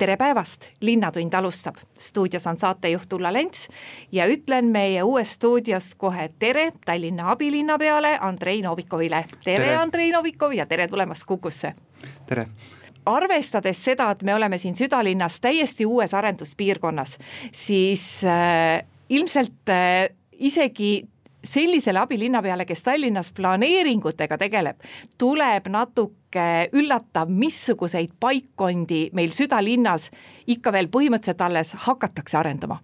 Tere päevast, Linnatund alustab, stuudios on saatejuht Ulla Lents ja ütlen meie uuest stuudiost kohe tere Tallinna abilinnapeale Andrei Novikovile. tere, tere., Andrei Novikov ja tere tulemast Kukusse. tere arvestades seda, et me oleme siin südalinnas täiesti uues arenduspiirkonnas, siis äh, ilmselt äh, isegi sellisele abilinnapeale, kes Tallinnas planeeringutega tegeleb, tuleb natuke üllatav, missuguseid paikkondi meil südalinnas ikka veel põhimõtteliselt alles hakatakse arendama.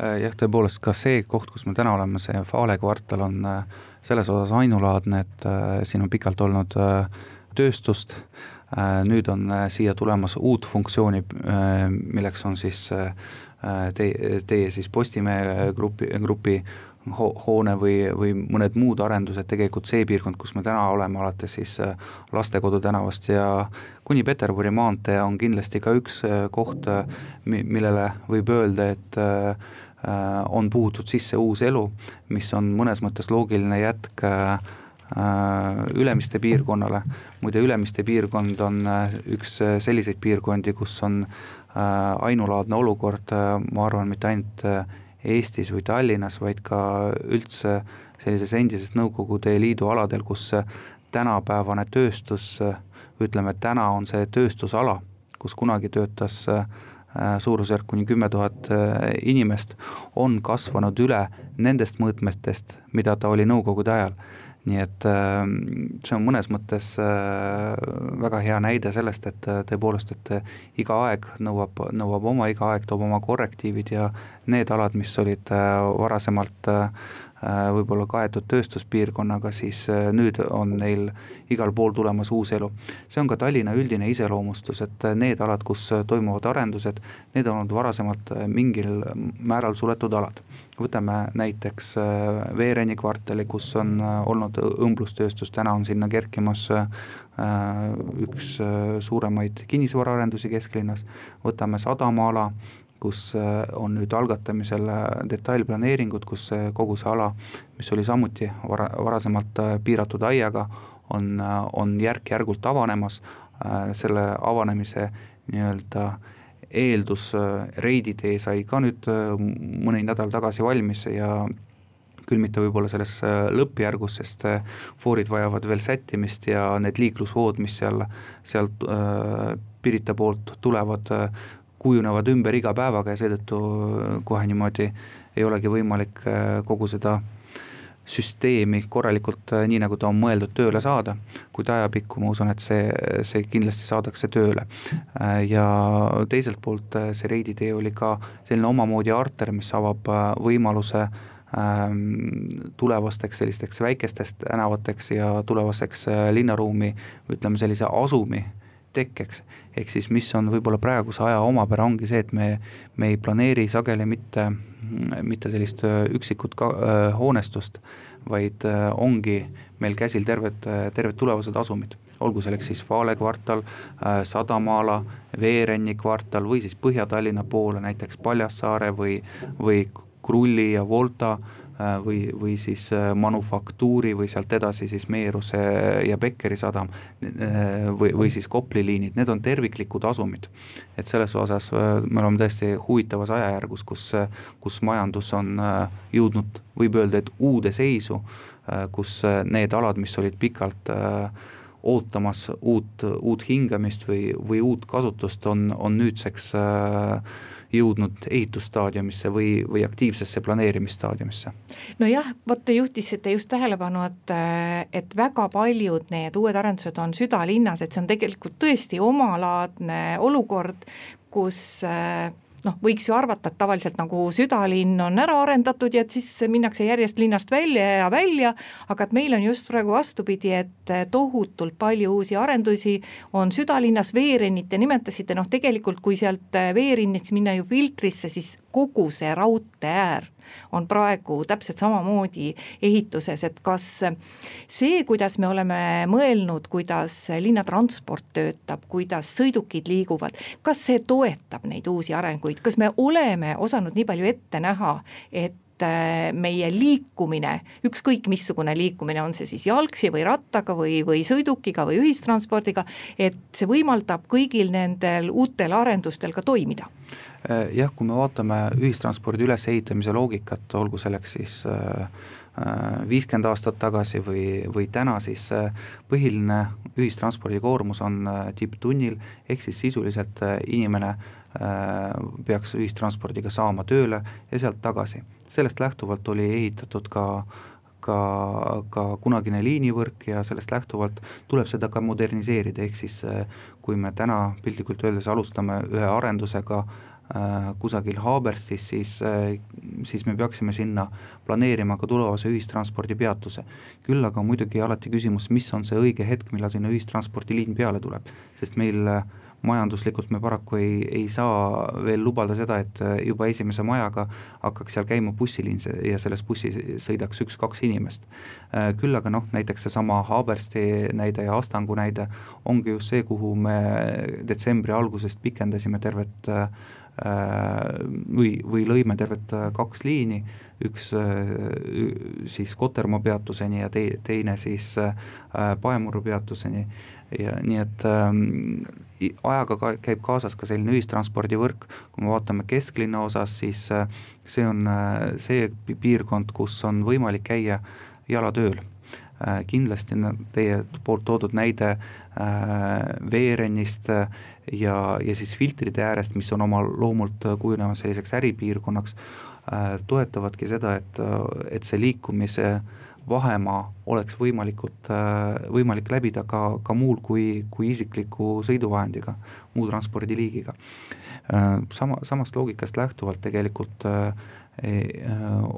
Äh, jah, tõepoolest ka see koht, kus me täna oleme, see Fale kvartal on äh, selles osas ainulaadne, et äh, siin on pikalt olnud tööstust, nüüd on siia tulemas uut funktsiooni, milleks on siis teie, teie siis Postimehe grupi, grupi ho hoone või, või mõned muud arendused, tegelikult see piirkond, kus me täna oleme, alates siis äh, Lastekodu tänavast ja kuni Peterburi maantee on kindlasti ka üks äh, koht, äh, millele võib öelda, et on puhutud sisse uus elu, mis on mõnes mõttes loogiline jätk Ülemiste piirkonnale, muide Ülemiste piirkond on üks selliseid piirkondi, kus on ainulaadne olukord, ma arvan, mitte ainult Eestis või Tallinnas, vaid ka üldse sellises endises Nõukogude Liidu aladel, kus tänapäevane tööstus, ütleme, täna on see tööstusala, kus kunagi töötas äh, suurusjärk kuni kümme tuhat äh, inimest, on kasvanud üle nendest mõõtmetest, mida ta oli Nõukogude ajal. Nii et ähm, see on mõnes mõttes äh, väga hea näide sellest, et tõepoolest, et iga aeg nõuab, nõuab oma, iga aeg toob oma korrektiivid ja need alad, mis olid varasemalt võib-olla kaetud tööstuspiirkonnaga, siis nüüd on neil igal pool tulemas uus elu. see on ka Tallinna üldine iseloomustus, et need alad, kus toimuvad arendused, need on olnud varasemalt mingil määral suletud alad võtame näiteks äh, Veereni kvartali, kus on äh, olnud õmblustööstus, täna on sinna kerkimas äh, üks suuremaid kinnisvaraarendusi kesklinnas, võtame Sadamaala, kus on nüüd algatamisel detailplaneeringud, kus kogu see ala, mis oli samuti vara, varasemalt piiratud aiaga, on, on järk-järgult avanemas, selle avanemise nii-öelda äh, eeldus, äh, reiditee sai ka nüüd äh, mõni nädal tagasi valmis ja küll mitte võib-olla selles äh, lõppjärgus, sest foorid vajavad veel sättimist ja need liiklusvood, mis seal, sealt Pirita poolt tulevad, kujunevad ümber iga päevaga ja seetõttu kohe niimoodi ei olegi võimalik kogu seda süsteemi korralikult, äh, nii nagu ta on mõeldud, tööle saada, kuid ajapikku ma usun, et see, see kindlasti saadakse tööle. Äh, ja teiselt poolt äh, see Reidi tee oli ka selline omamoodi arter, mis avab võimaluse ähm, tulevasteks sellisteks väikestest tänavateks ja tulevaseks linnaruumi, ütleme sellise asumi tekkeks. ehk siis, mis on võib-olla praeguse aja omapära, ongi see, et me, me ei planeeri sageli mitte mitte sellist äh, üksikut ka, äh, hoonestust, vaid äh, ongi meil käsil terved, terved tulevased asumid, olgu selleks siis Vale kvartal, Sadamaala, Veerenni kvartal või siis Põhja-Tallinna poole, näiteks Paljassaare või, või Krulli ja Volta äh, Äh, või, või siis äh, Manufaktuuri või sealt edasi siis Meeruse ja Bekkeri sadam äh, või, või siis Kopli liinid, need on terviklikud asumid. et selles osas me oleme tõesti huvitavas ajajärgus, kus, kus majandus on jõudnud, võib öelda, et uude seisu, kus need alad, mis olid pikalt ootamas uut, uut hingamist või, või uut kasutust, on, on nüüdseks äh, jõudnud ehitusstaadiumisse või, või aktiivsesse planeerimisstaadiumisse? nojah, vot te juhtisite just tähelepanu, et, et väga paljud need uued arendused on südalinnas, et see on tegelikult tõesti omalaadne olukord, kus äh, noh, võiks ju arvata, et tavaliselt nagu südalinn on ära arendatud ja et siis minnakse järjest linnast välja ja välja, aga et meil on just praegu vastupidi, et tohutult palju uusi arendusi on südalinnas, Veerennit te nimetasite, noh tegelikult kui sealt Veerinnist minna ju Filtrisse, siis kogu see raudtee äär on praegu täpselt samamoodi ehituses, et kas see, kuidas me oleme mõelnud, kuidas linnatransport töötab, kuidas sõidukid liiguvad, kas see toetab neid uusi arenguid, kas me oleme osanud nii palju ette näha, et äh, meie liikumine, ükskõik missugune liikumine, on see siis jalgsi või rattaga või, või sõidukiga või ühistranspordiga, et see võimaldab kõigil nendel uutel arendustel ka toimida jah, kui me vaatame ühistranspordi ülesehitamise loogikat, olgu selleks siis äh, äh, viiskümmend aastat tagasi või, või täna, siis põhiline ühistranspordi koormus on tipptunnil, ehk siis sisuliselt inimene peaks ühistranspordiga saama tööle ja sealt tagasi. sellest lähtuvalt oli ehitatud ka ka, ka kunagine liinivõrk ja sellest lähtuvalt tuleb seda ka moderniseerida, ehk siis kui me täna piltlikult öeldes alustame ühe arendusega kusagil Haaberstis, siis, äh, siis me peaksime sinna planeerima ka tulevase ühistranspordipeatuse. küll aga muidugi alati küsimus, mis on see õige hetk, millal sinna ühistranspordiliin peale tuleb, sest meil äh, majanduslikult me paraku ei, ei saa veel lubada seda, et juba esimese majaga hakkaks seal käima bussiliin ja selles bussis sõidaks üks-kaks inimest. küll aga noh, näiteks seesama Haabersti näide ja Astangu näide ongi just see, kuhu me detsembri algusest pikendasime tervet äh, Äh, või, või lõime tervet äh, kaks liini, üks äh, siis Kotermaa peatuseni ja tei-, teine siis Paemuru peatuseni. Ja nii et ähm, ajaga ka käib kaasas ka selline ühistranspordivõrk, kui me vaatame kesklinna osas, siis äh, see on äh, see piirkond, kus on võimalik käia jalatööl. Äh,. kindlasti teie poolt toodud näide Veerennist ja, ja siis filtrite äärest, mis on oma loomult kujunemas selliseks äripiirkonnaks, äh, toetavadki seda, et, et see liikumise vahemaa oleks võimalikult, äh, võimalik läbida ka, ka muul kui, kui isikliku sõiduvahendiga, muu transpordiliigiga. Äh, sama, samast loogikast lähtuvalt tegelikult äh, Äh,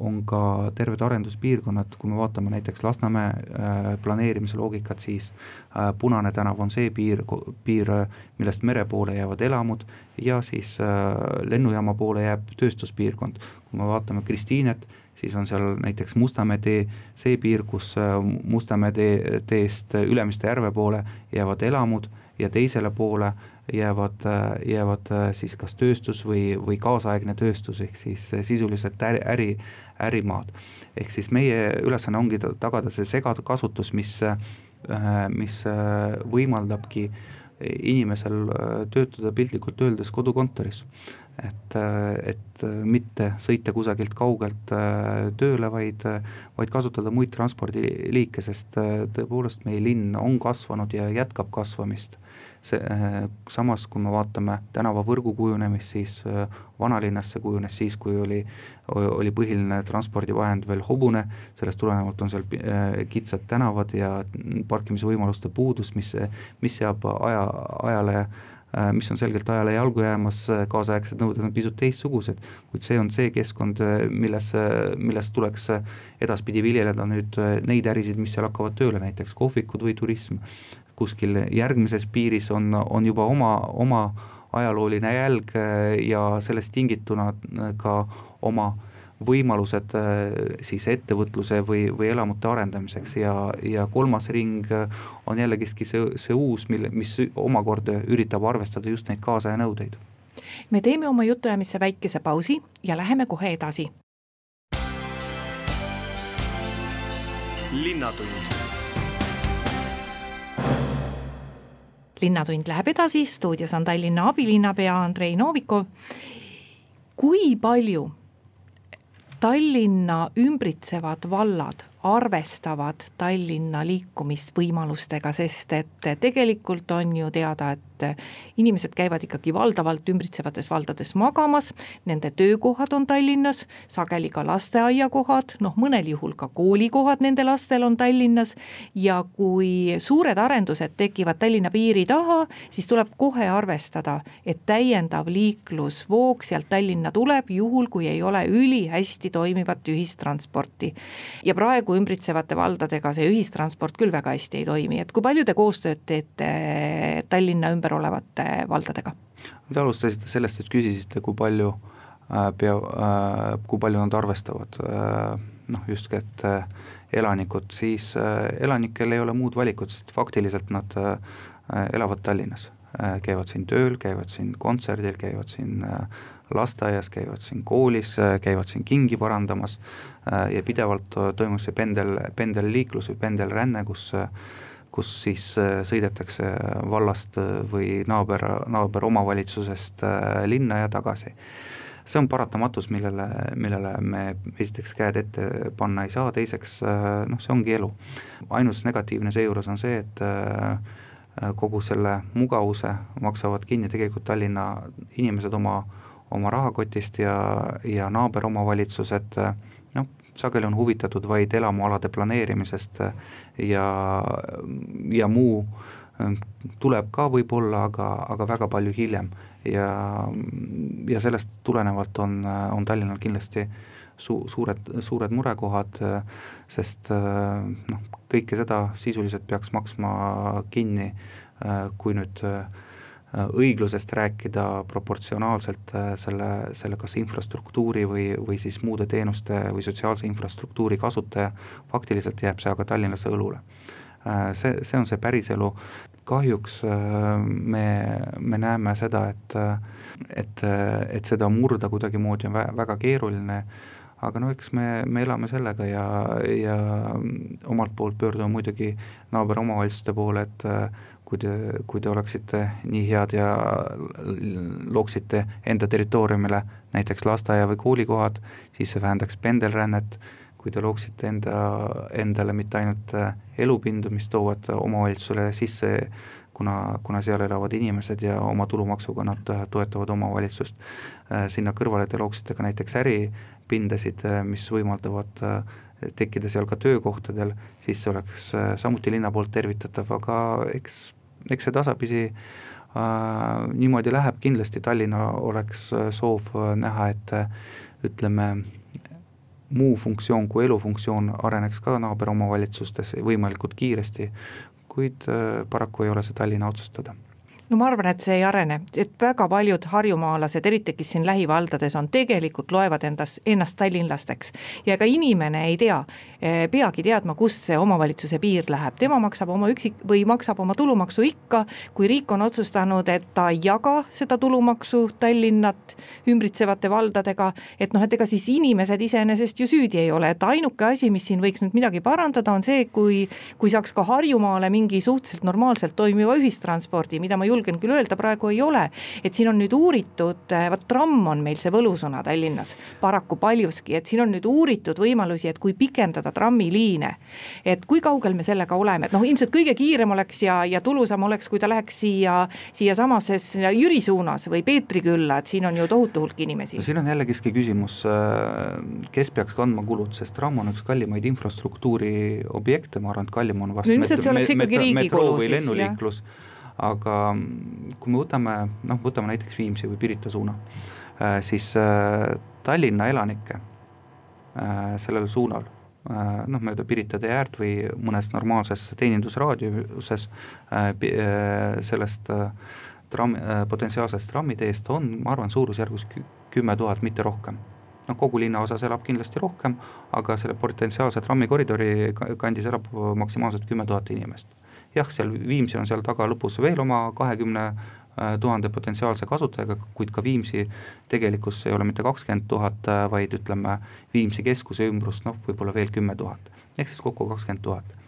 on ka terved arenduspiirkonnad, kui me vaatame näiteks Lasnamäe äh, planeerimise loogikat, siis äh, Punane tänav on see piir, piir, millest mere poole jäävad elamud ja siis lennujaama poole jääb tööstuspiirkond. kui me vaatame Kristiinet, siis on seal näiteks Mustamäe tee, see piir, kus Mustamäe tee, teest Ülemiste järve poole jäävad elamud ja teisele poole äh, jäävad, jäävad äh, siis kas tööstus või, või kaasaegne tööstus, ehk siis äh, sisuliselt äri, äri, ärimaad. ehk siis meie ülesanne ongi tagada see segakasutus, mis, äh, mis võimaldabki inimesel töötada piltlikult öeldes kodukontoris. et, et mitte sõita kusagilt kaugelt tööle, vaid, vaid kasutada muid transpordiliike, sest tõepoolest meie linn on kasvanud ja jätkab kasvamist see, äh, samas kui me vaatame tänavavõrgu kujunemist, siis äh, vanalinnas see kujunes siis, kui oli, oli põhiline transpordivahend veel hobune, sellest tulenevalt on seal äh, kitsad tänavad ja parkimisvõimaluste puudus, mis, mis seab aja, ajale mis on selgelt ajale jalgu jäämas, kaasaegsed nõuded on pisut teistsugused, kuid see on see keskkond, milles, milles tuleks edaspidi viljeleda nüüd neid ärisid, mis seal hakkavad tööle, näiteks kohvikud või turism kuskil järgmises piiris on, on juba oma, oma ajalooline jälg äh, ja sellest tingituna äh, ka oma võimalused äh, siis ettevõtluse või, või elamute arendamiseks ja, ja kolmas ring on jällegiski see, see uus, mille, mis omakorda üritab arvestada just neid kaasaja nõudeid. me teeme oma jutuajamisse väikese pausi ja läheme kohe edasi. linnatund linnatund läheb edasi, stuudios on Tallinna abilinnapea Andrei Novikov. kui palju Tallinna ümbritsevad vallad arvestavad Tallinna liikumisvõimalustega, sest et tegelikult on ju teada, et inimesed käivad ikkagi valdavalt ümbritsevates valdades magamas, nende töökohad on Tallinnas, sageli ka lasteaiakohad, noh mõnel juhul ka koolikohad nende lastel on Tallinnas ja kui suured arendused tekivad Tallinna piiri taha, siis tuleb kohe arvestada, et täiendav liiklusvoog sealt Tallinna tuleb, juhul kui ei ole ülihästi toimivat ühistransporti. ja praegu ümbritsevate valdadega see ühistransport küll väga hästi ei toimi, et kui palju te koostööd teete Tallinna ümber ümber olevate valdadega? Te alustasite sellest, et küsisite, kui palju äh, pea, äh, kui palju nad arvestavad äh, noh, just et elanikud, siis elanikel ei ole muud valikut, sest faktiliselt nad elavad Tallinnas. käivad siin tööl, käivad siin kontserdil, käivad siin lasteaias, käivad siin koolis, käivad siin kingi parandamas ja pidevalt toimub see pendel, pendelliiklus või pendelränne, kus kus siis äh, sõidetakse vallast äh, või naaber, naaberomavalitsusest äh, linna ja tagasi. see on paratamatus, millele, millele me esiteks käed ette panna ei saa, teiseks noh, see ongi elu. ainus negatiivne seejuures on see, et kogu selle mugavuse maksavad kinni tegelikult Tallinna inimesed oma, oma rahakotist ja, ja naaberomavalitsused sageli on huvitatud vaid elamualade planeerimisest ja, ja muu ähm, tuleb ka võib-olla, aga, aga väga palju hiljem. ja, ja sellest tulenevalt on, on Tallinnal kindlasti su-, suured, suured murekohad, sest äh, noh, kõike seda sisuliselt peaks maksma kinni, äh, kui nüüd äh, Äh, õiglusest rääkida proportsionaalselt äh, selle, selle kas infrastruktuuri või, või siis muude teenuste või sotsiaalse infrastruktuuri kasutaja, faktiliselt jääb see aga tallinlase õlule. Äh, see, see on see päriselu, kahjuks me, me näeme seda, et et, et seda murda kuidagimoodi on vä-, väga keeruline, aga no eks me, me elame sellega ja, ja omalt poolt pöördume muidugi naaberomavalitsuste poole, et kui te, kui te oleksite nii head ja looksite enda territooriumile näiteks lasteaia või koolikohad, siis see vähendaks pendelrännet, kui te looksite enda, endale mitte ainult äh, elupindu, mis toovad omavalitsusele sisse, kuna, kuna seal elavad inimesed ja oma tulumaksuga nad toetavad omavalitsust, äh, sinna kõrvale te looksite ka näiteks äripindasid, äh, mis võimaldavad tekkida seal ka töökohtadel, siis see oleks samuti linna poolt tervitatav, aga eks eks see tasapisi äh, niimoodi läheb, kindlasti Tallinna oleks äh, soov äh, näha, et äh, ütleme, muu funktsioon kui elufunktsioon areneks ka naaberomavalitsustes võimalikult kiiresti, kuid paraku ei ole see Tallinna otsustada no ma arvan, et see ei arene, et väga paljud harjumaalased, eriti kes siin lähivaldades on, tegelikult loevad endas, ennast tallinlasteks. ja ega inimene ei tea, eh, peagi teadma, kus see omavalitsuse piir läheb, tema maksab oma üksik- või maksab oma tulumaksu ikka, kui riik on otsustanud, et ta ei jaga seda tulumaksu Tallinnat ümbritsevate valdadega, et noh, et ega siis inimesed iseenesest ju süüdi ei ole, et ainuke asi, mis siin võiks nüüd midagi parandada, on see, kui kui saaks ka Harjumaale mingi suhteliselt normaalselt toimiva ühistranspordi, mida ma julgen julgen küll öelda, praegu ei ole. et siin on nüüd uuritud, eh, vot tramm on meil see võlusõna Tallinnas paraku paljuski, et siin on nüüd uuritud võimalusi, et kui pikendada trammiliine. et kui kaugel me sellega oleme, et noh, ilmselt kõige kiirem oleks ja, ja tulusam oleks, kui ta läheks siia, siiasamas Jüri suunas või Peetri külla, et siin on ju tohutu hulk inimesi. no siin on jällegiski küsimus, äh, kes peaks kandma kulud, sest tramm on üks kallimaid infrastruktuuri objekte, ma arvan, et kallim on vast no ilmselt see oleks ikkagi riigi kulu siis, jah aga kui me võtame, noh, võtame näiteks Viimsi või Pirita suuna, äh, siis äh, Tallinna elanikke äh, sellel suunal noh, mööda Pirita tee äärt või mõnes normaalses teenindusraadiuses sellest tramm, potentsiaalsest trammiteest on, ma arvan, suurusjärgus kümme tuhat, mitte rohkem. noh, kogu linnaosas elab kindlasti rohkem, aga selle potentsiaalse trammikoridori kandis elab maksimaalselt kümme tuhat inimest jah, seal Viimsi on seal taga lõpus veel oma kahekümne äh, tuhande potentsiaalse kasutajaga, kuid ka Viimsi tegelikkus ei ole mitte kakskümmend tuhat, äh, vaid ütleme, Viimsi keskuse ümbrus noh, võib-olla veel kümme tuhat, ehk siis kokku kakskümmend tuhat.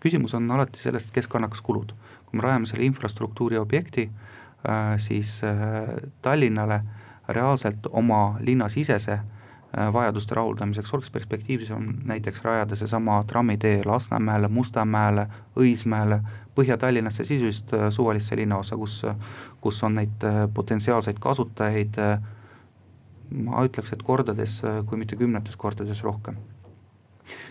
küsimus on alati sellest, kes kannaks kulud. kui me rajame selle infrastruktuuri objekti, äh, siis Tallinnale reaalselt oma linnasisese vajaduste rahuldamiseks, oleks perspektiivis on näiteks rajada seesama trammitee Lasnamäele, Mustamäele, Õismäele, Põhja-Tallinnasse, sisuliselt suvalisse linnaosa, kus, kus on neid potentsiaalseid kasutajaid ma ütleks, et kordades, kui mitte kümnetes kordades rohkem.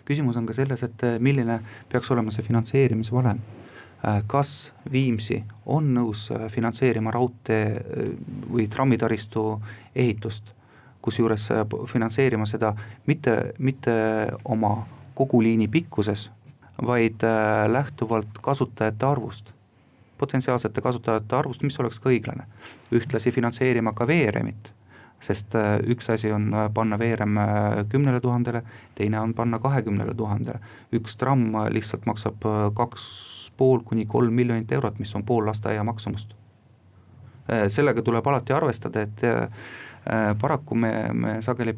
küsimus on ka selles, et milline peaks olema see finantseerimisvalem. kas Viimsi on nõus finantseerima raudtee või trammitaristu ehitust, kusjuures finantseerima seda mitte, mitte oma kogu liini pikkuses, vaid lähtuvalt kasutajate arvust potentsiaalsete kasutajate arvust, mis oleks ka õiglane. ühtlasi finantseerima ka veeremit sest äh, üks asi on äh, panna äh, kümnele tuhandele, teine on panna kahekümnele tuhandele. üks tramm lihtsalt maksab kaks pool kuni kolm miljonit eurot, mis on pool lasteaia maksumust. sellega tuleb alati arvestada, et paraku me, me sageli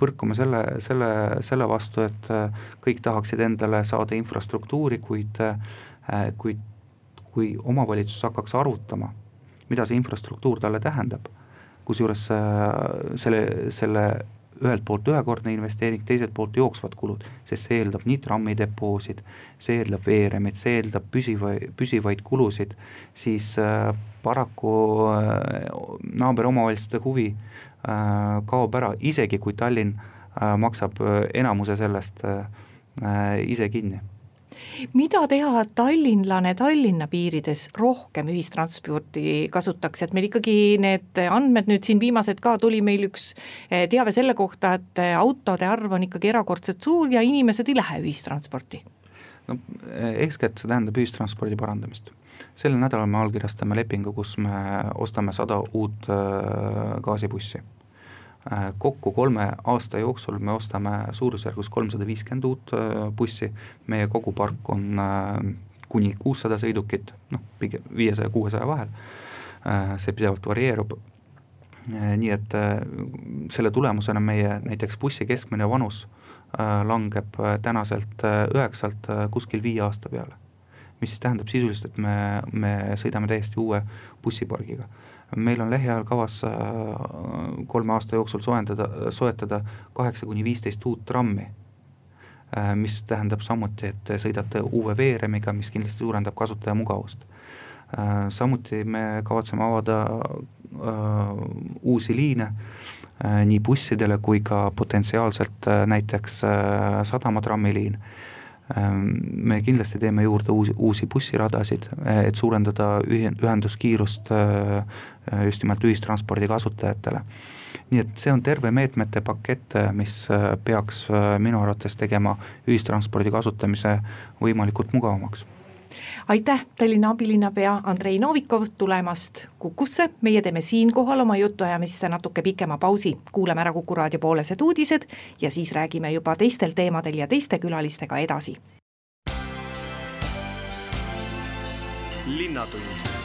põrkume selle, selle, selle vastu, et kõik tahaksid endale saada infrastruktuuri, kuid, kuid kui omavalitsus hakkaks arvutama, mida see infrastruktuur talle tähendab kusjuures äh, selle, selle ühelt poolt ühekordne investeering, teiselt poolt jooksvad kulud, sest see eeldab nii trammidepoosid, see eeldab veeremit, see eeldab püsiva, püsivaid kulusid, siis äh, paraku äh, naaberomavalitsuste huvi äh, kaob ära, isegi kui Tallinn äh, maksab äh, enamuse sellest äh, äh ise kinni mida teha, et tallinlane Tallinna piirides rohkem ühistransporti kasutaks, et meil ikkagi need andmed nüüd siin viimased ka, tuli meil üks teave selle kohta, et autode arv on ikkagi erakordselt suur ja inimesed ei lähe ühistransporti? no eeskätt see tähendab ühistranspordi parandamist. sel nädalal me allkirjastame lepingu, kus me ostame sada uut gaasibussi Äh, kokku kolme aasta jooksul me ostame suurusjärgus kolmsada viiskümmend uut äh, bussi, meie kogupark on äh, kuni kuussada sõidukit, noh, pigem viiesaja, kuuesaja vahel, see pidevalt varieerub, nii et selle tulemusena meie näiteks bussi keskmine vanus langeb tänaselt üheksalt kuskil viie aasta peale. mis tähendab sisuliselt, et me, me sõidame täiesti uue bussipargiga meil on lähiajal kavas äh, kolme aasta jooksul soendada, soetada kaheksa kuni viisteist uut trammi, äh, mis tähendab samuti, et sõidate uue veeremiga, mis kindlasti suurendab kasutaja mugavust. Äh, samuti me kavatseme avada uusi liine nii bussidele kui ka potentsiaalselt näiteks sadamatrammiliin Ehm, me kindlasti teeme juurde uusi, uusi bussiradasid, et suurendada ühenduskiirust äh, just nimelt ühistranspordi kasutajatele. nii et see on terve meetmete pakett, mis äh, peaks minu arvates tegema ühistranspordi kasutamise võimalikult mugavamaks aitäh, Tallinna abilinnapea Andrei Novikov tulemast Kukusse, meie teeme siinkohal oma jutuajamisse natuke pikema pausi, kuulame ära Kuku raadio poolesed uudised ja siis räägime juba teistel teemadel ja teiste külalistega edasi. linnatund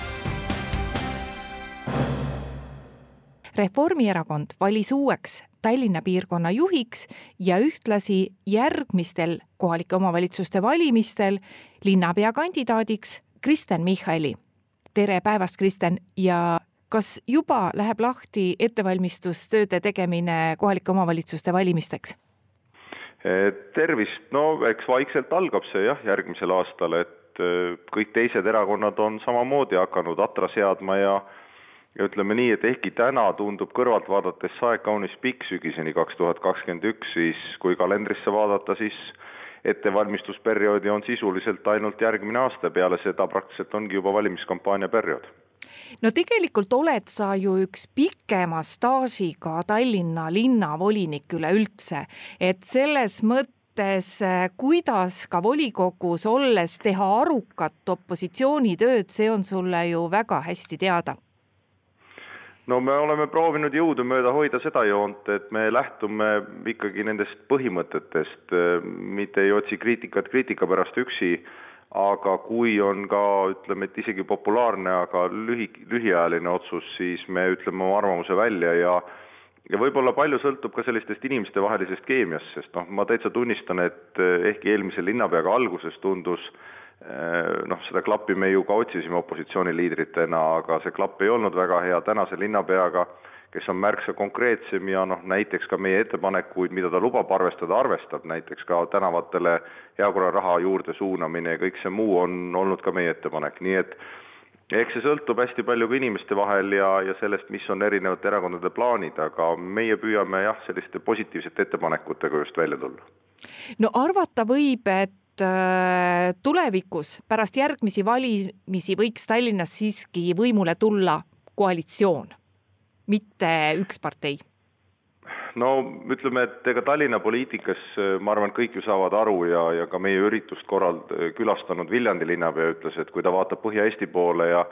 Reformierakond valis uueks Tallinna piirkonna juhiks ja ühtlasi järgmistel kohalike omavalitsuste valimistel linnapea kandidaadiks Kristen Michali. tere päevast, Kristen, ja kas juba läheb lahti ettevalmistustööde tegemine kohalike omavalitsuste valimisteks? tervist, no eks vaikselt algab see jah, järgmisel aastal, et äh, kõik teised erakonnad on samamoodi hakanud atra seadma ja ja ütleme nii, et ehkki täna tundub kõrvalt vaadates see aeg kaunis pikk sügiseni kaks tuhat kakskümmend üks, siis kui kalendrisse vaadata, siis ettevalmistusperioodi on sisuliselt ainult järgmine aasta, peale seda praktiliselt ongi juba valimiskampaania periood. No tegelikult oled sa ju üks pikema staažiga Tallinna linnavolinik üleüldse, et selles mõttes kuidas ka volikogus olles teha arukat opositsioonitööd, see on sulle ju väga hästi teada no me oleme proovinud jõudumööda hoida seda joont, et me lähtume ikkagi nendest põhimõtetest, mitte ei otsi kriitikat kriitika pärast üksi, aga kui on ka ütleme, et isegi populaarne, aga lühi, lühiajaline otsus, siis me ütleme oma arvamuse välja ja ja võib-olla palju sõltub ka sellistest inimestevahelisest keemiast, sest noh, ma täitsa tunnistan, et ehkki eelmise linnapeaga alguses tundus noh, seda klappi me ju ka otsisime opositsiooniliidritena, aga see klapp ei olnud väga hea, tänase linnapeaga, kes on märksa konkreetsem ja noh, näiteks ka meie ettepanekuid, mida ta lubab arvestada, arvestab, näiteks ka tänavatele heakorraraha juurde suunamine ja kõik see muu on olnud ka meie ettepanek, nii et eks see sõltub hästi palju ka inimeste vahel ja, ja sellest, mis on erinevate erakondade plaanid, aga meie püüame jah, selliste positiivsete ettepanekutega just välja tulla. no arvata võib, et Äh, tulevikus pärast järgmisi valimisi võiks Tallinnas siiski võimule tulla koalitsioon, mitte üks partei? no ütleme, et ega Tallinna poliitikas ma arvan, et kõik ju saavad aru ja, ja ka meie üritust korrald-, külastanud Viljandi linnapea ütles, et kui ta vaatab Põhja-Eesti poole ja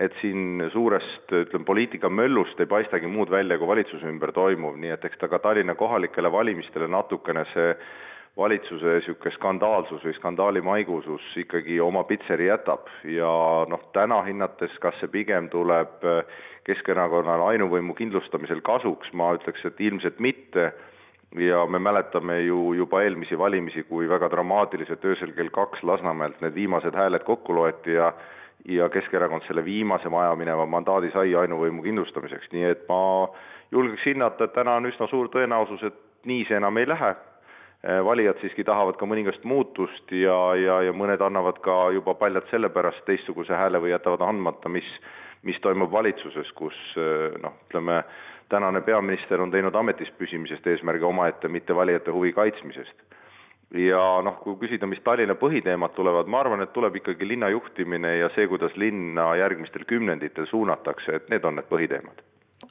et siin suurest, ütleme, poliitikamöllust ei paistagi muud välja kui valitsuse ümber toimuv, nii et eks ta ka Tallinna kohalikele valimistele natukene see valitsuse niisugune skandaalsus või skandaali maigusus ikkagi oma pitseri jätab. Ja noh, täna hinnates, kas see pigem tuleb äh, Keskerakonnale ainuvõimu kindlustamisel kasuks, ma ütleks, et ilmselt mitte, ja me mäletame ju juba eelmisi valimisi, kui väga dramaatiliselt öösel kell kaks Lasnamäelt need viimased hääled kokku loeti ja ja Keskerakond selle viimase vajamineva mandaadi sai ainuvõimu kindlustamiseks, nii et ma julgeks hinnata, et täna on üsna suur tõenäosus, et nii see enam ei lähe. Äh, valijad siiski tahavad ka mõningast muutust ja, ja, ja mõned annavad ka juba paljalt sellepärast teistsuguse hääle või jätavad andmata, mis, mis toimub valitsuses, kus äh, noh, ütleme, tänane peaminister on teinud ametis püsimisest eesmärgi omaette, mitte valijate huvi kaitsmisest. ja noh, kui küsida, mis Tallinna põhiteemad tulevad, ma arvan, et tuleb ikkagi linna juhtimine ja see, kuidas linna järgmistel kümnenditel suunatakse, et need on need põhiteemad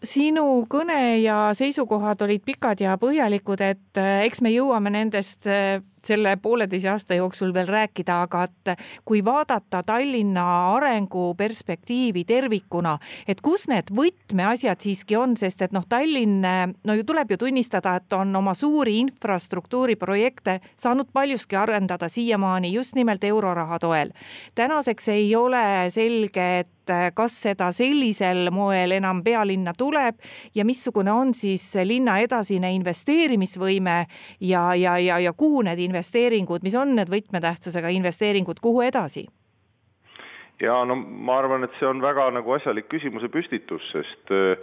sinu kõne ja seisukohad olid pikad ja põhjalikud, et eh, eks me jõuame nendest eh, selle pooleteise aasta jooksul veel rääkida, aga et kui vaadata Tallinna arenguperspektiivi tervikuna, et kus need võtmeasjad siiski on, sest et noh, Tallinn, no ju tuleb ju tunnistada, et on oma suuri infrastruktuuriprojekte saanud paljuski arendada siiamaani just nimelt euroraha toel. tänaseks ei ole selge, et kas seda sellisel moel enam pealinna tuleb ja missugune on siis linna edasine investeerimisvõime ja, ja, ja, ja kuhu need investeeringud, mis on need võtmetähtsusega investeeringud, kuhu edasi? ja no ma arvan, et see on väga nagu asjalik küsimuse püstitus, sest äh,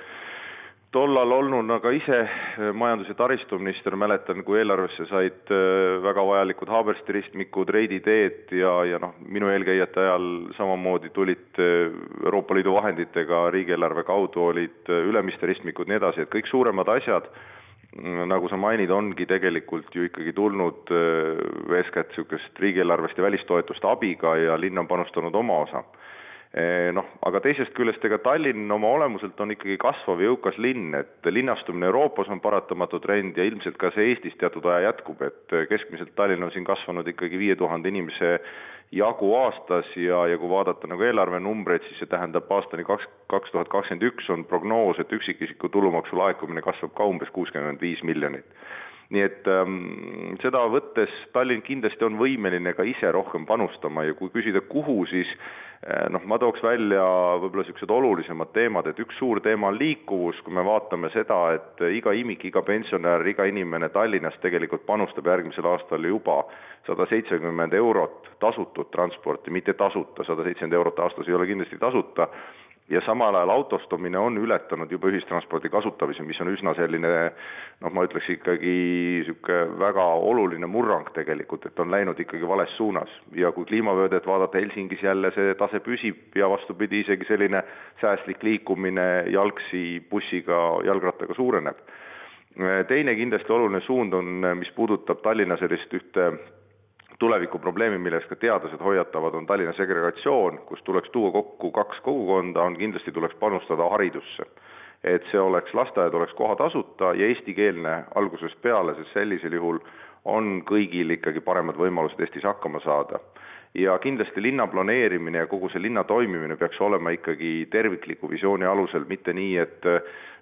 tollal olnuna ka ise äh, majandus- ja taristuminister, mäletan, kui eelarvesse said äh, väga vajalikud Haabersti ristmikud, Reidi teed ja, ja noh, minu eelkäijate ajal samamoodi tulid Euroopa Liidu vahenditega riigieelarve kaudu olid Ülemiste ristmikud, nii edasi, et kõik suuremad asjad nagu sa mainid, ongi tegelikult ju ikkagi tulnud äh, eeskätt niisugust riigieelarvest ja välistoetuste abiga ja linn on panustanud oma osa. Äh, noh, aga teisest küljest, ega Tallinn oma olemuselt on ikkagi kasvav ja jõukas linn, et linnastumine Euroopas on paratamatu trend ja ilmselt ka see Eestis teatud aja jätkub, et keskmiselt Tallinn on siin kasvanud ikkagi viie tuhande inimese jagu aastas ja, ja kui vaadata nagu eelarvenumbreid, siis see tähendab aastani kaks, kaks tuhat kakskümmend üks on prognoos, et üksikisiku tulumaksu laekumine kasvab ka umbes kuuskümmend viis miljonit. nii et ähm, seda võttes Tallinn kindlasti on võimeline ka ise rohkem panustama ja kui küsida, kuhu, siis noh, ma tooks välja võib-olla niisugused olulisemad teemad, et üks suur teema on liikuvus, kui me vaatame seda, et iga imik, iga pensionär, iga inimene Tallinnas tegelikult panustab järgmisel aastal juba sada seitsekümmend eurot tasutut transporti, mitte tasuta, sada seitsekümmend eurot aastas ei ole kindlasti tasuta, ja samal ajal autostumine on ületanud juba ühistranspordi kasutamise, mis on üsna selline noh, ma ütleks ikkagi niisugune väga oluline murrang tegelikult, et on läinud ikkagi vales suunas. ja kui kliimavöödet vaadata Helsingis jälle see tase püsib ja vastupidi, isegi selline säästlik liikumine jalgsi, bussiga, jalgrattaga suureneb. teine kindlasti oluline suund on, mis puudutab Tallinna sellist ühte tulevikuprobleemi, millest ka teadlased hoiatavad, on Tallinna segregatsioon, kus tuleks tuua kokku kaks kogukonda, on kindlasti tuleks panustada haridusse. et see oleks, lasteaed oleks kohatasuta ja eestikeelne algusest peale, sest sellisel juhul on kõigil ikkagi paremad võimalused Eestis hakkama saada ja kindlasti linna planeerimine ja kogu see linna toimimine peaks olema ikkagi tervikliku visiooni alusel, mitte nii, et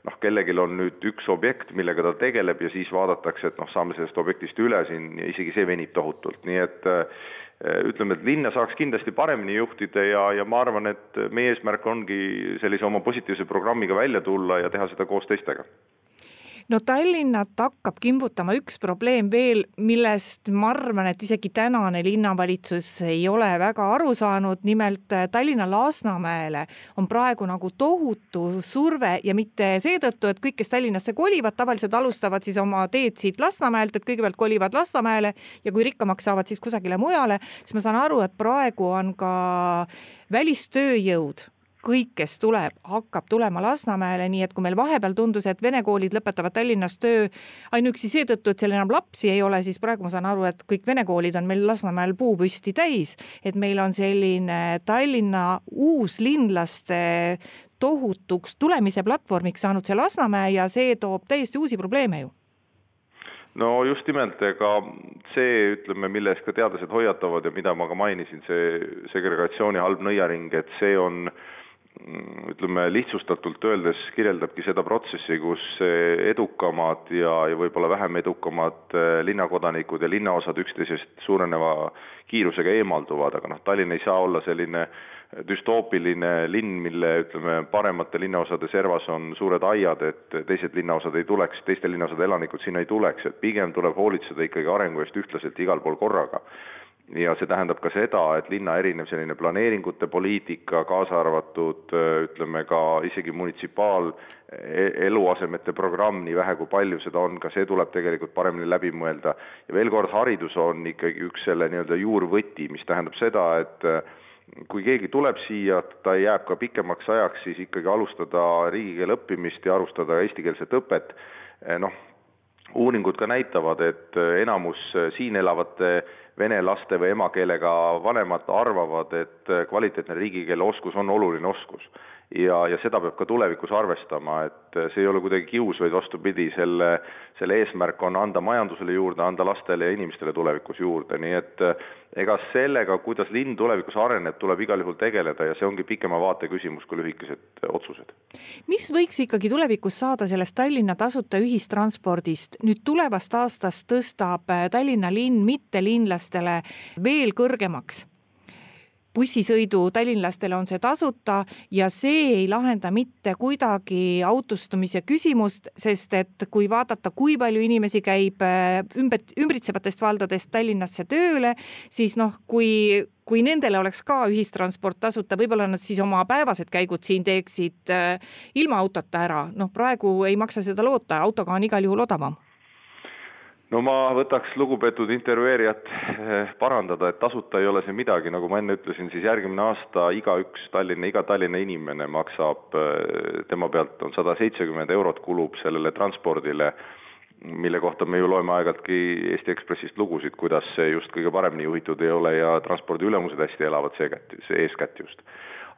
noh, kellelgi on nüüd üks objekt, millega ta tegeleb ja siis vaadatakse, et noh, saame sellest objektist üle siin ja isegi see venib tohutult, nii et äh, ütleme, et linna saaks kindlasti paremini juhtida ja, ja ma arvan, et meie eesmärk ongi sellise oma positiivse programmiga välja tulla ja teha seda koos teistega no Tallinnat hakkab kimbutama üks probleem veel, millest ma arvan, et isegi tänane linnavalitsus ei ole väga aru saanud, nimelt äh, Tallinna Lasnamäele on praegu nagu tohutu surve ja mitte seetõttu, et kõik, kes Tallinnasse kolivad, tavaliselt alustavad siis oma teed siit Lasnamäelt, et kõigepealt kolivad Lasnamäele ja kui rikkamaks saavad, siis kusagile mujale, siis ma saan aru, et praegu on ka välistööjõud kõik, kes tuleb, hakkab tulema Lasnamäele, nii et kui meil vahepeal tundus, et vene koolid lõpetavad Tallinnas töö ainuüksi seetõttu, et seal enam lapsi ei ole, siis praegu ma saan aru, et kõik vene koolid on meil Lasnamäel puupüsti täis. et meil on selline Tallinna uuslinlaste tohutuks tulemise platvormiks saanud see Lasnamäe ja see toob täiesti uusi probleeme ju no just nimelt, ega see, ütleme, mille eest ka teadlased hoiatavad ja mida ma ka mainisin, see segregatsiooni halb nõiaring, et see on äh, ütleme lihtsustatult öeldes kirjeldabki seda protsessi, kus edukamad ja, ja võib-olla vähem edukamad eh, linnakodanikud ja linnaosad üksteisest suureneva kiirusega eemalduvad, aga noh, Tallinn ei saa olla selline düstoopiline linn, mille ütleme, paremate linnaosade servas on suured aiad, et teised linnaosad ei tuleks, teiste linnaosade elanikud sinna ei tuleks, et pigem tuleb hoolitseda ikkagi arengu eest ühtlaselt igal pool korraga ja see tähendab ka seda, et linna erinev selline planeeringute poliitika, kaasa arvatud ütleme ka isegi munitsipaal e-, programm, nii vähe kui palju seda on, ka see tuleb tegelikult paremini läbi mõelda. ja veel kord, haridus on ikkagi üks selle nii-öelda juurvõti, mis tähendab seda, et kui keegi tuleb siia, ta jääb ka pikemaks ajaks, siis ikkagi alustada riigikeele õppimist ja alustada eestikeelset õpet, noh, uuringud ka näitavad, et enamus siin elavate vene laste või emakeelega vanemad arvavad, et kvaliteetne riigikeele oskus on oluline oskus. Ja, ja seda peab ka tulevikus arvestama, et see ei ole kuidagi kius, vaid vastupidi, selle, selle eesmärk on anda majandusele juurde, anda lastele ja inimestele tulevikus juurde, nii et ega sellega, kuidas linn tulevikus areneb, tuleb igal juhul tegeleda ja see ongi pikema vaate küsimus kui lühikesed otsused. mis võiks ikkagi tulevikus saada sellest Tallinna tasuta ühistranspordist, nüüd tulevast aastast tõstab Tallinna linn mittelinlaste tallinlastele veel kõrgemaks bussisõidu tallinlastele on see tasuta ja see ei lahenda mitte kuidagi autostumise küsimust, sest et kui vaadata, kui palju inimesi käib äh, ümber, ümbritsevatest valdadest Tallinnasse tööle, siis noh, kui kui nendele oleks ka ühistransport tasuta, võib-olla nad siis oma päevased käigud siin teeksid äh, ilma autota ära, noh praegu ei maksa seda loota, autoga on igal juhul odavam no ma võtaks lugupeetud intervjueerijat eh, parandada, et tasuta ei ole see midagi, nagu ma enne ütlesin, siis järgmine aasta igaüks Tallinna, iga Tallinna inimene maksab, eh, tema pealt on sada seitsekümmend eurot kulub sellele transpordile, mille kohta me ju loeme aeg-ajaltki Eesti Ekspressist lugusid, kuidas see just kõige paremini juhitud ei ole ja transpordi ülemused hästi elavad seekätt, see eeskätt just.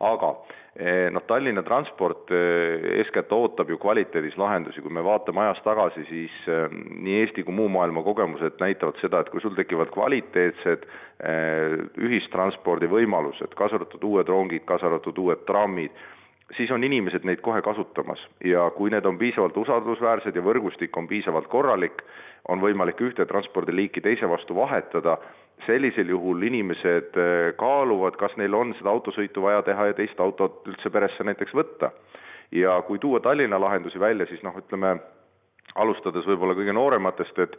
Aga Eh, noh, Tallinna transport eh, eeskätt ootab ju kvaliteedis lahendusi, kui me vaatame ajas tagasi, siis eh, nii Eesti kui muu maailma kogemused näitavad seda, et kui sul tekivad kvaliteetsed ühistranspordi võimalused, kaasa arvatud uued rongid, kaasa arvatud uued trammid, siis on inimesed neid kohe kasutamas. Ja kui need on piisavalt usaldusväärsed ja võrgustik on piisavalt korralik, on võimalik ühte transpordiliiki teise vastu vahetada sellisel juhul inimesed äh, kaaluvad, kas neil on seda autosõitu vaja teha ja teist autot üldse peresse näiteks võtta. ja kui tuua Tallinna lahendusi välja, siis noh, ütleme, alustades võib-olla kõige noorematest, et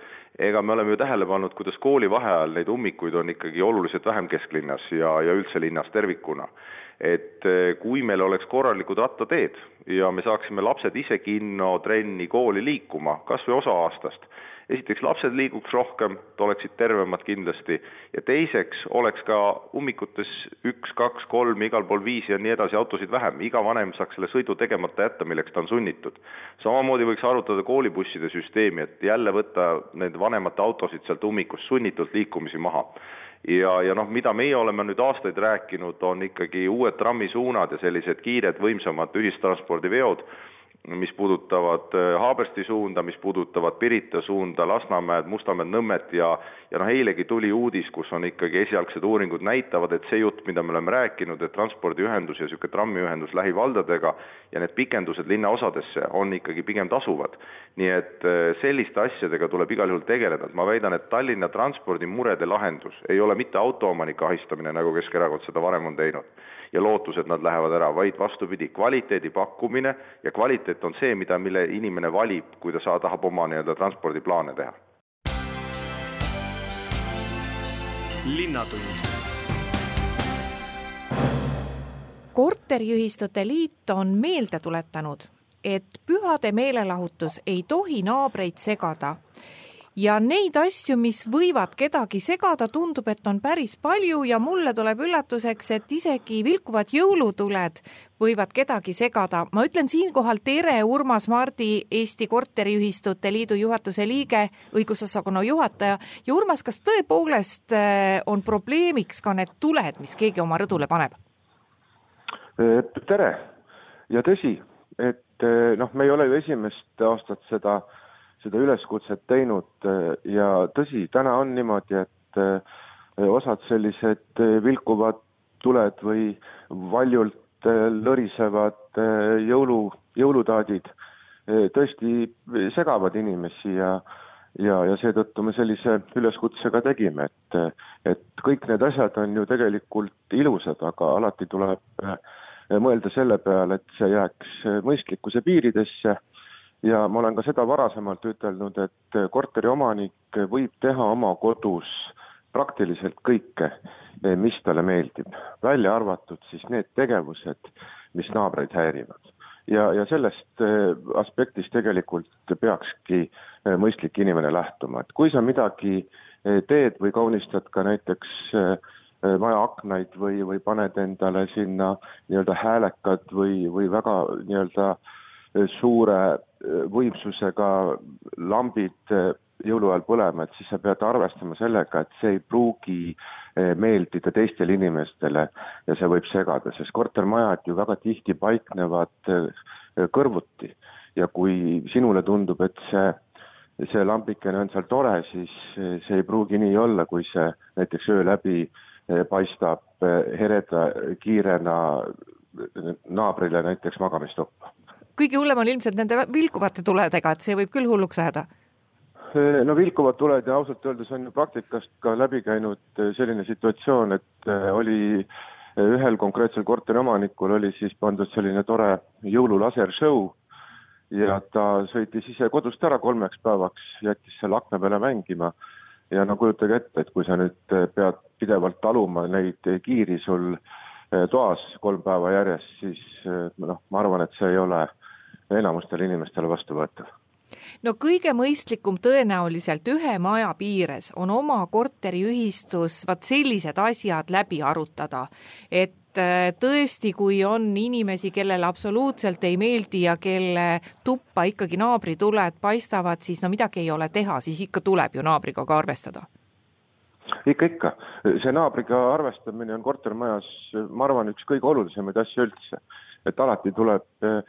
ega me oleme ju tähele pannud, kuidas kooli vaheajal neid ummikuid on ikkagi oluliselt vähem kesklinnas ja, ja üldse linnas tervikuna. et äh, kui meil oleks korralikud rattateed ja me saaksime lapsed ise kinno, trenni, kooli liikuma, kas või osa aastast, esiteks lapsed liiguks rohkem, oleksid tervemad kindlasti, ja teiseks oleks ka ummikutes üks, kaks, kolm, igal pool viis ja nii edasi autosid vähem, iga vanem saaks selle sõidu tegemata jätta, milleks ta on sunnitud. samamoodi võiks arutada koolibusside süsteemi, et jälle võtta need vanemate autosid sealt ummikust sunnitult liikumisi maha. Ja, ja noh, mida meie oleme nüüd aastaid rääkinud, on ikkagi uued trammisuunad ja sellised kiired, võimsamad ühistranspordiveod mis puudutavad äh, Haabersti suunda, mis puudutavad Pirita suunda, Lasnamäed, Mustamäed, Nõmmet ja ja noh, eilegi tuli uudis, kus on ikkagi esialgsed uuringud näitavad, et see jutt, mida me oleme rääkinud, et transpordiühendus ja niisugune trammiühendus lähivaldadega ja need pikendused linnaosadesse on ikkagi pigem tasuvad. nii et äh, selliste asjadega tuleb igal juhul tegeleda, et ma väidan, et Tallinna transpordimurede lahendus ei ole mitte autoomanike ahistamine, nagu Keskerakond seda varem on teinud ja lootus, et nad lähevad ära, vaid vastupidi, kvaliteedi pakkumine ja kvaliteet on see, mida, mille inimene valib, kui ta saa, tahab oma nii-öelda transpordiplaane teha. linnatund korteriühistute liit on meelde tuletanud, et pühade meelelahutus ei tohi naabreid segada ja neid asju, mis võivad kedagi segada, tundub, et on päris palju ja mulle tuleb üllatuseks, et isegi vilkuvad jõulutuled võivad kedagi segada. ma ütlen siinkohal tere, Urmas Mardi, Eesti Korteriühistute Liidu juhatuse liige, õigusosakonna juhataja ja Urmas, kas tõepoolest äh, on probleemiks ka need tuled, mis keegi oma rõdule paneb? Tere ja tõsi, et äh, noh, me ei ole ju esimest aastat seda äh, seda üleskutset teinud eh, ja tõsi, täna on niimoodi, et eh, osad sellised eh, vilkuvad tuled või valjult lõrisevad jõulu, jõulutaadid tõesti segavad inimesi ja ja, ja seetõttu me sellise üleskutse ka tegime, et, et kõik need asjad on ju tegelikult ilusad, aga alati tuleb mõelda selle peale, et see jääks mõistlikkuse piiridesse ja ma olen ka seda varasemalt ütelnud, et korteriomanik võib teha oma kodus praktiliselt kõike, mis talle meeldib, välja arvatud siis need tegevused, mis naabreid häirivad. ja, ja sellest eh, aspektist tegelikult peakski eh, mõistlik inimene lähtuma, et kui sa midagi eh, teed või kaunistad ka näiteks maja aknaid või, või paned endale sinna nii-öelda häälekad või, või väga nii-öelda suure võimsusega lambid eh, jõuluajal põlema, et siis sa pead arvestama sellega, et see ei pruugi eh, meeldida teistele inimestele ja see võib segada, sest kortermajad ju väga tihti paiknevad eh, kõrvuti. Ja kui sinule tundub, et see see lambikene on seal tore, siis see ei pruugi nii olla, kui see näiteks öö läbi paistab hereda kiirena naabrile näiteks magamistuppa kõige hullem on ilmselt nende vilkuvate tuledega, et see võib küll hulluks ajada. No vilkuvad tuled ja ausalt öeldes on ju praktikast ka läbi käinud eh, selline situatsioon, et eh, oli eh, ühel konkreetsel korteriomanikul oli siis pandud selline tore jõululasershow ja ta sõitis ise kodust ära kolmeks päevaks, jättis selle akna peale mängima. Ja no kujutage ette, et kui sa nüüd pead pidevalt taluma neid kiiri sul toas kolm päeva järjest, siis noh, ma arvan, et see ei ole enamustele inimestele vastuvõetav. No kõige mõistlikum tõenäoliselt ühe maja piires on oma korteriühistus vaat sellised asjad läbi arutada, et äh, tõesti, kui on inimesi, kellele absoluutselt ei meeldi ja kelle tuppa ikkagi naabrituled paistavad, siis no midagi ei ole teha, siis ikka tuleb ju naabriga ka arvestada. Ikka, ikka. see naabriga arvestamine on kortermajas, ma arvan, üks kõige olulisemaid asju üldse et alati tuleb eh,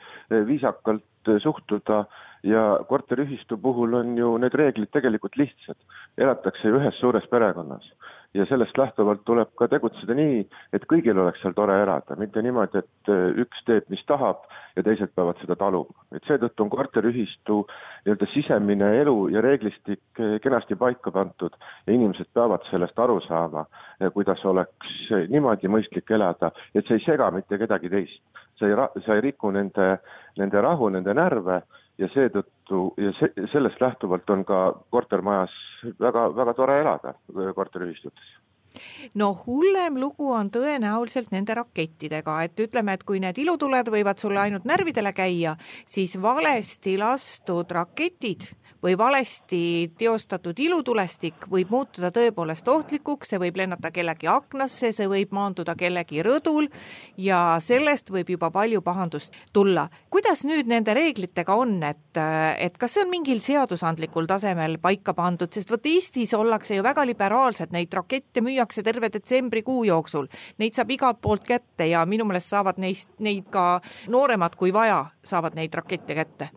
viisakalt eh, suhtuda ja korteriühistu puhul on ju need reeglid tegelikult lihtsad. elatakse ju ühes suures perekonnas ja sellest lähtuvalt tuleb ka tegutseda nii, et kõigil oleks seal tore elada, mitte niimoodi, et eh, üks teeb, mis tahab ja teised peavad seda taluma. et seetõttu on korteriühistu nii-öelda sisemine elu ja reeglistik kenasti paika pandud ja inimesed peavad sellest aru saama, kuidas oleks niimoodi mõistlik elada, et see ei sega mitte kedagi teist sa ei, sa ei riku nende, nende rahu, nende närve ja seetõttu ja see, sellest lähtuvalt on ka kortermajas väga, väga tore elada korteriühistutes. No hullem lugu on tõenäoliselt nende rakettidega, et ütleme, et kui need ilutuled võivad sulle ainult närvidele käia, siis valesti lastud raketid või valesti teostatud ilutulestik võib muutuda tõepoolest ohtlikuks, see võib lennata kellegi aknasse, see võib maanduda kellegi rõdul ja sellest võib juba palju pahandust tulla. kuidas nüüd nende reeglitega on, et, et kas see on mingil seadusandlikul tasemel paika pandud, sest vot Eestis ollakse ju väga liberaalsed, neid rakette müüakse terve detsembrikuu jooksul, neid saab igalt poolt kätte ja minu meelest saavad neist, neid ka nooremad kui vaja, saavad neid rakette kätte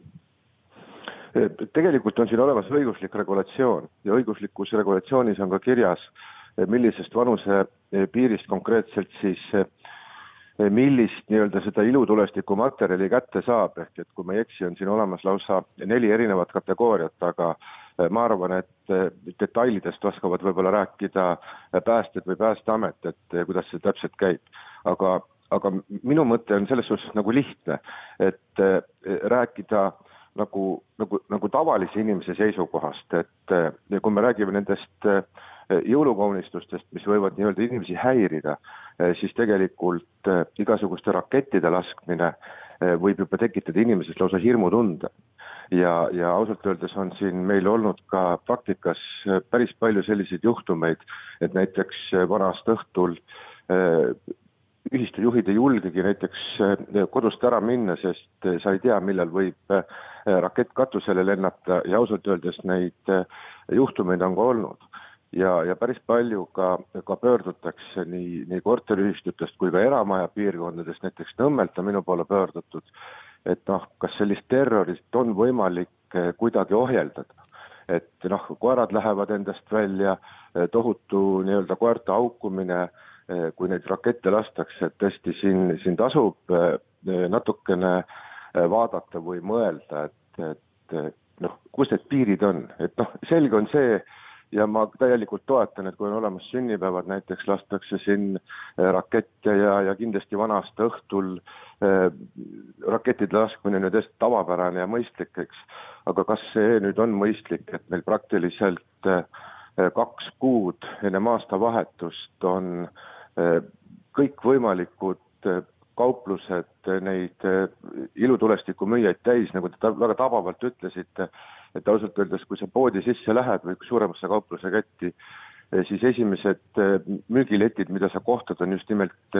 tegelikult on siin olemas õiguslik regulatsioon ja õiguslikus regulatsioonis on ka kirjas, millisest vanusepiirist konkreetselt siis millist nii-öelda seda ilutulestiku materjali kätte saab, ehk et kui ma ei eksi, on siin olemas lausa neli erinevat kategooriat, aga ma arvan, et detailidest oskavad võib-olla rääkida päästjad või Päästeamet, et kuidas see täpselt käib. aga aga minu mõte on selles suhtes nagu lihtne, et äh, rääkida nagu, nagu, nagu tavalise inimese seisukohast, et kui me räägime nendest äh, jõulukaunistustest, mis võivad nii-öelda inimesi häirida, siis tegelikult igasuguste rakettide laskmine võib juba tekitada inimeses lausa hirmutunde. Ja, ja ausalt öeldes on siin meil olnud ka praktikas päris palju selliseid juhtumeid, et näiteks vana-aasta õhtul äh, ühistujuhid ei julgegi näiteks äh, kodust ära minna, sest äh, sa ei tea, millal võib rakett katusele lennata ja ausalt öeldes neid juhtumeid on ka olnud. ja, ja päris palju ka, ka pöördutakse nii, nii korteriühistutest kui ka eramaja piirkondadest, näiteks Nõmmelt on minu poole pöördutud et noh, kas sellist terrorit on võimalik eh, kuidagi ohjeldada. et noh, koerad lähevad endast välja, eh, tohutu nii-öelda koerte haukumine, eh, kui neid rakette lastakse, et tõesti siin, siin tasub natukene vaadata või mõelda, et, et noh, kus need piirid on, et noh, selge on see, ja ma täielikult toetan, et kui on olemas sünnipäevad, näiteks lastakse siin rakette ja, ja kindlasti vana-aasta õhtul äh, rakettide laskmine on ju täiesti tavapärane ja mõistlik, eks. aga kas see nüüd on mõistlik, et meil praktiliselt äh, kaks kuud ennem aastavahetust on äh, kõikvõimalikud äh, kauplused neid ilutulestiku müüjaid täis, nagu te väga tabavalt ütlesite, et ausalt öeldes, kui sa poodi sisse lähed või suuremasse kaupluse ketti, siis esimesed müügiletid, mida sa kohtad, on just nimelt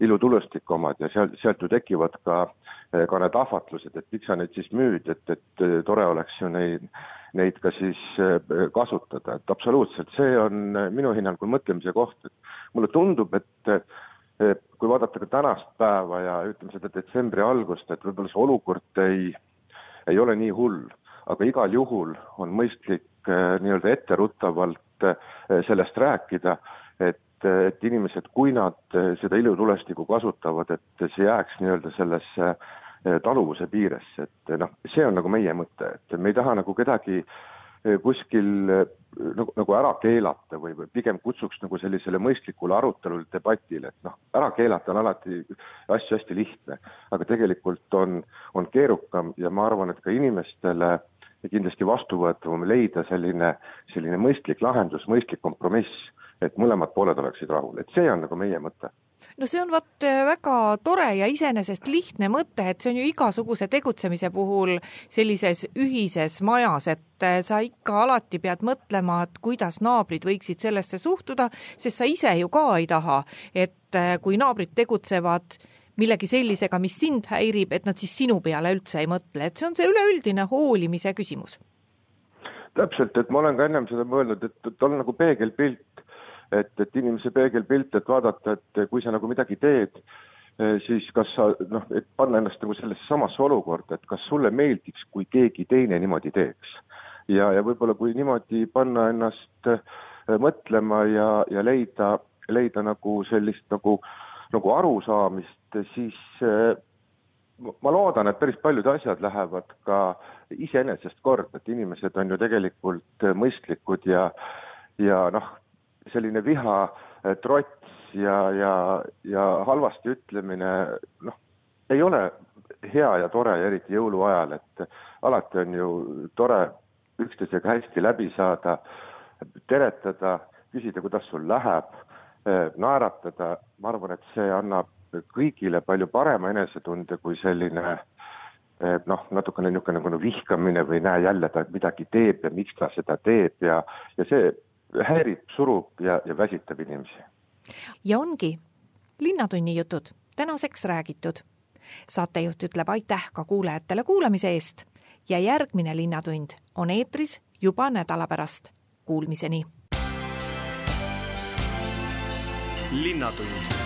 ilutulestiku omad ja seal, sealt ju tekivad ka, ka need ahvatlused, et miks sa neid siis müüd, et, et tore oleks ju neid, neid ka siis kasutada, et absoluutselt, see on minu hinnangul mõtlemise koht, et mulle tundub, et kui vaadata ka tänast päeva ja ütleme seda detsembri algust, et võib-olla see olukord ei, ei ole nii hull, aga igal juhul on mõistlik nii-öelda etteruttavalt Eh, sellest rääkida, et, et inimesed, kui nad eh, seda ilutulestikku kasutavad, et see jääks nii-öelda sellesse eh, taluvuse piiresse, et noh, see on nagu meie mõte, et me ei taha nagu kedagi kuskil nagu, nagu ära keelata või, või pigem kutsuks nagu sellisele mõistlikule arutelule, debatile, et noh, ära keelata on alati asju hästi lihtne, aga tegelikult on, on keerukam ja ma arvan, et ka inimestele kindlasti vastuvõetavam leida selline, selline mõistlik lahendus, mõistlik kompromiss, et mõlemad pooled oleksid rahul, et see on nagu meie mõte no see on vot äh, väga tore ja iseenesest lihtne mõte, et see on ju igasuguse tegutsemise puhul sellises ühises majas, et äh, sa ikka alati pead mõtlema, et kuidas naabrid võiksid sellesse suhtuda, sest sa ise ju ka ei taha, et äh, kui naabrid tegutsevad millegi sellisega, mis sind häirib, et nad siis sinu peale üldse ei mõtle, et see on see üleüldine hoolimise küsimus. täpselt, et ma olen ka ennem seda mõelnud, et, et on nagu peegelpilt, et, et inimese peegelpilt, et vaadata, et kui sa nagu midagi teed, eh, siis kas sa noh, et panna ennast nagu sellesse samasse olukorda, et kas sulle meeldiks, kui keegi teine niimoodi teeks. ja, ja võib-olla kui niimoodi panna ennast eh, mõtlema ja, ja leida, leida nagu sellist nagu, nagu arusaamist, siis eh, ma loodan, et päris paljud asjad lähevad ka iseenesest korda, et inimesed on ju tegelikult mõistlikud ja, ja noh, selline viha, eh, trots ja, ja, ja halvasti ütlemine, noh, ei ole hea ja tore ja eriti jõuluajal, et alati on ju tore üksteisega hästi läbi saada, teretada, küsida, kuidas sul läheb, eh, naeratada, ma arvan, et see annab kõigile palju parema enesetunde kui selline eh, noh, natukene niisugune nagu vihkamine või näe jälle ta midagi teeb ja miks ta seda teeb ja, ja see häirib, surub ja, ja väsitab inimesi. ja ongi Linnatunni jutud tänaseks räägitud. saatejuht ütleb aitäh ka kuulajatele kuulamise eest ja järgmine Linnatund on eetris juba nädala pärast. Kuulmiseni. linnatund